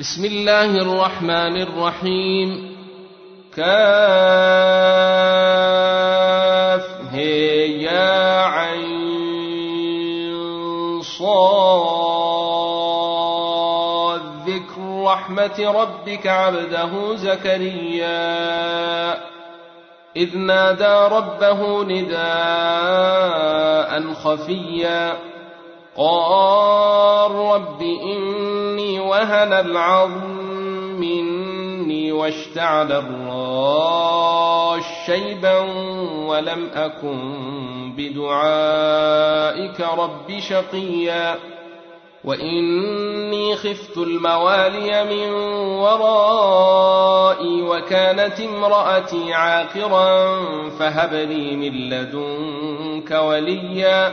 بسم الله الرحمن الرحيم. كاف هي يا عين صاد. ذكر رحمة ربك عبده زكريا. إذ نادى ربه نداء خفيا. قال رب إني وهن العظم مني واشتعل الراش شيبا ولم أكن بدعائك رب شقيا وإني خفت الموالي من ورائي وكانت امرأتي عاقرا فهب لي من لدنك وليا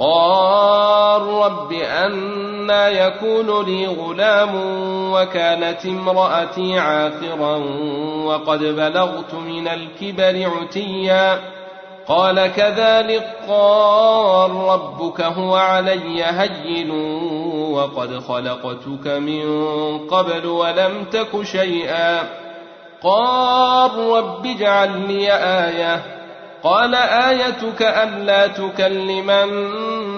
قال رب أنا يكون لي غلام وكانت امرأتي عاقرا وقد بلغت من الكبر عتيا. قال كذلك قال ربك هو علي هين وقد خلقتك من قبل ولم تك شيئا. قال رب اجعل لي آية. قال آيتك ألا تكلم الناس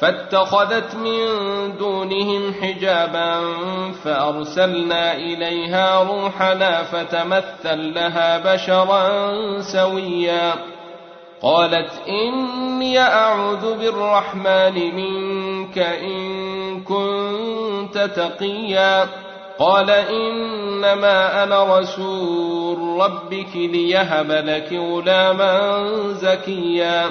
فاتخذت من دونهم حجابا فأرسلنا إليها روحنا فتمثل لها بشرا سويا. قالت إني أعوذ بالرحمن منك إن كنت تقيا. قال إنما أنا رسول ربك ليهب لك غلاما زكيا.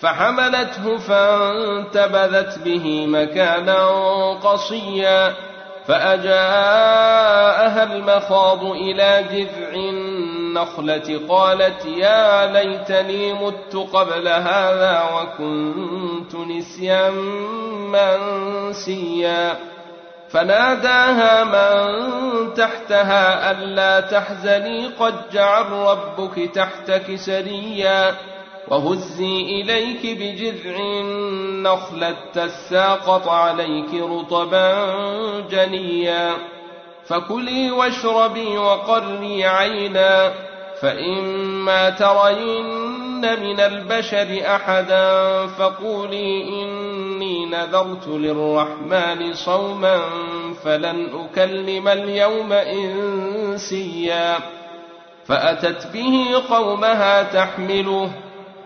فحملته فانتبذت به مكانا قصيا فأجاءها المخاض إلى جذع النخلة قالت يا ليتني مت قبل هذا وكنت نسيا منسيا فناداها من تحتها ألا تحزني قد جعل ربك تحتك سريا وهزي إليك بجذع النخلة تساقط عليك رطبا جنيا. فكلي واشربي وقري عينا فإما ترين من البشر أحدا فقولي إني نذرت للرحمن صوما فلن أكلم اليوم إنسيا. فأتت به قومها تحمله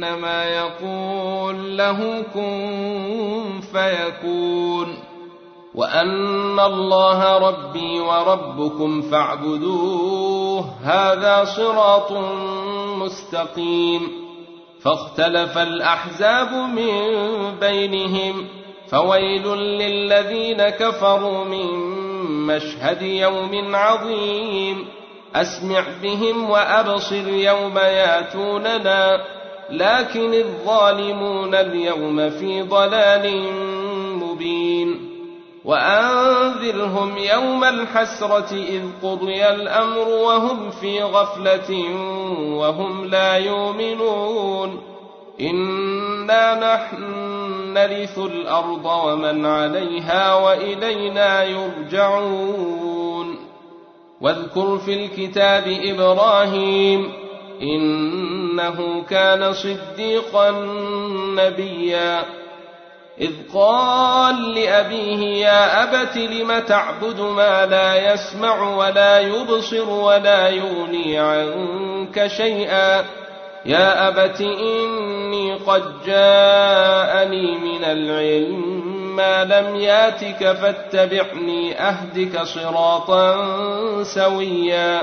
فانما يقول له كن فيكون وأن الله ربي وربكم فاعبدوه هذا صراط مستقيم فاختلف الأحزاب من بينهم فويل للذين كفروا من مشهد يوم عظيم أسمع بهم وأبصر يوم يأتوننا لكن الظالمون اليوم في ضلال مبين. وأنذرهم يوم الحسرة إذ قضي الأمر وهم في غفلة وهم لا يؤمنون. إنا نحن نرث الأرض ومن عليها وإلينا يرجعون. واذكر في الكتاب إبراهيم إنه كان صديقا نبيا. إذ قال لأبيه يا أبت لم تعبد ما لا يسمع ولا يبصر ولا يغني عنك شيئا؟ يا أبت إني قد جاءني من العلم ما لم ياتك فاتبعني أهدك صراطا سويا.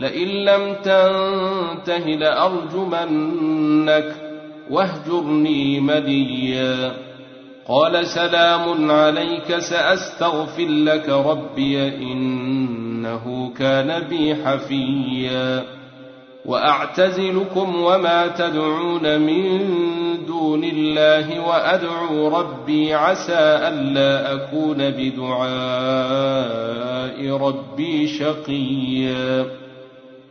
لئن لم تنته لأرجمنك واهجرني مليا قال سلام عليك سأستغفر لك ربي إنه كان بي حفيا. وأعتزلكم وما تدعون من دون الله وأدعو ربي عسى ألا أكون بدعاء ربي شقيا.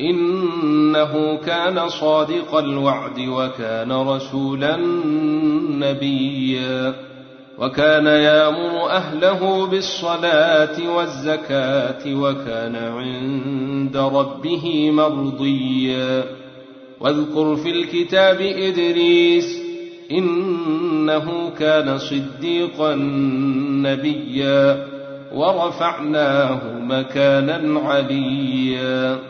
إنه كان صادق الوعد وكان رسولا نبيا وكان يامر أهله بالصلاة والزكاة وكان عند ربه مرضيا. واذكر في الكتاب إدريس إنه كان صديقا نبيا ورفعناه مكانا عليا.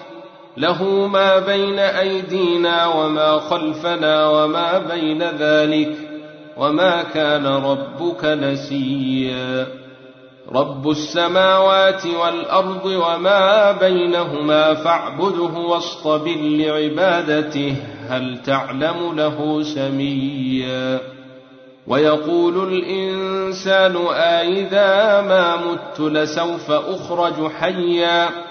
له ما بين أيدينا وما خلفنا وما بين ذلك وما كان ربك نسيا. رب السماوات والأرض وما بينهما فاعبده واصطبر لعبادته هل تعلم له سميا. ويقول الإنسان أإذا ما مت لسوف أخرج حيا.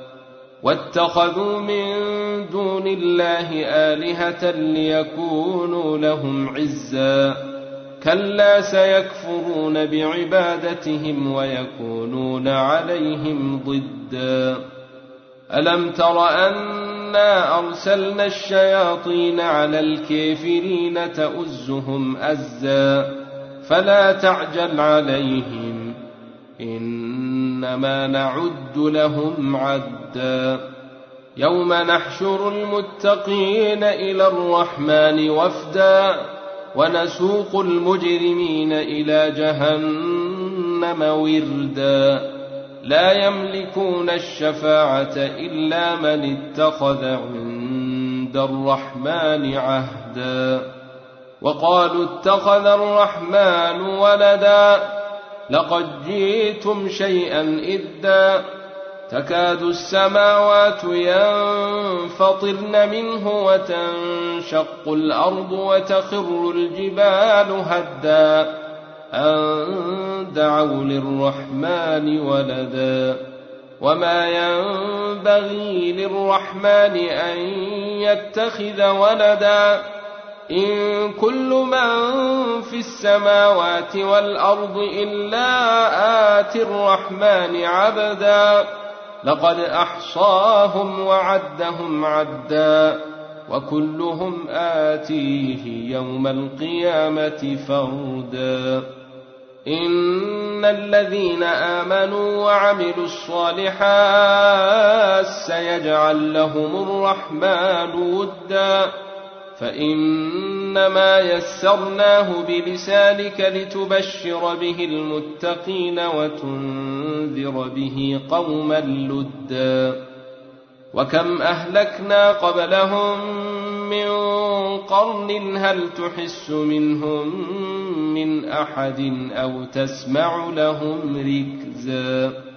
واتخذوا من دون الله آلهة ليكونوا لهم عزا. كلا سيكفرون بعبادتهم ويكونون عليهم ضدا. ألم تر أنا أرسلنا الشياطين على الكافرين تؤزهم أزا؟ فلا تعجل عليهم إنما نعد لهم عدا يوم نحشر المتقين إلى الرحمن وفدا ونسوق المجرمين إلى جهنم وردا. لا يملكون الشفاعة إلا من اتخذ عند الرحمن عهدا. وقالوا اتخذ الرحمن ولدا. لقد جئتم شيئا إدا. تكاد السماوات ينفطرن منه وتنشق الأرض وتخر الجبال هدا. أن دعوا للرحمن ولدا. وما ينبغي للرحمن أن يتخذ ولدا. إن كل من في السماوات والأرض إلا آتي الرحمن عبدا. لقد أحصاهم وعدهم عدا وكلهم آتيه يوم القيامة فردا. إن الذين آمنوا وعملوا الصالحات سيجعل لهم الرحمن ودا. فإنما يسرناه بلسانك لتبشر به المتقين وتنذر به قوما لدا. وكم أهلكنا قبلهم من قرن هل تحس منهم من أحد أو تسمع لهم ركزا.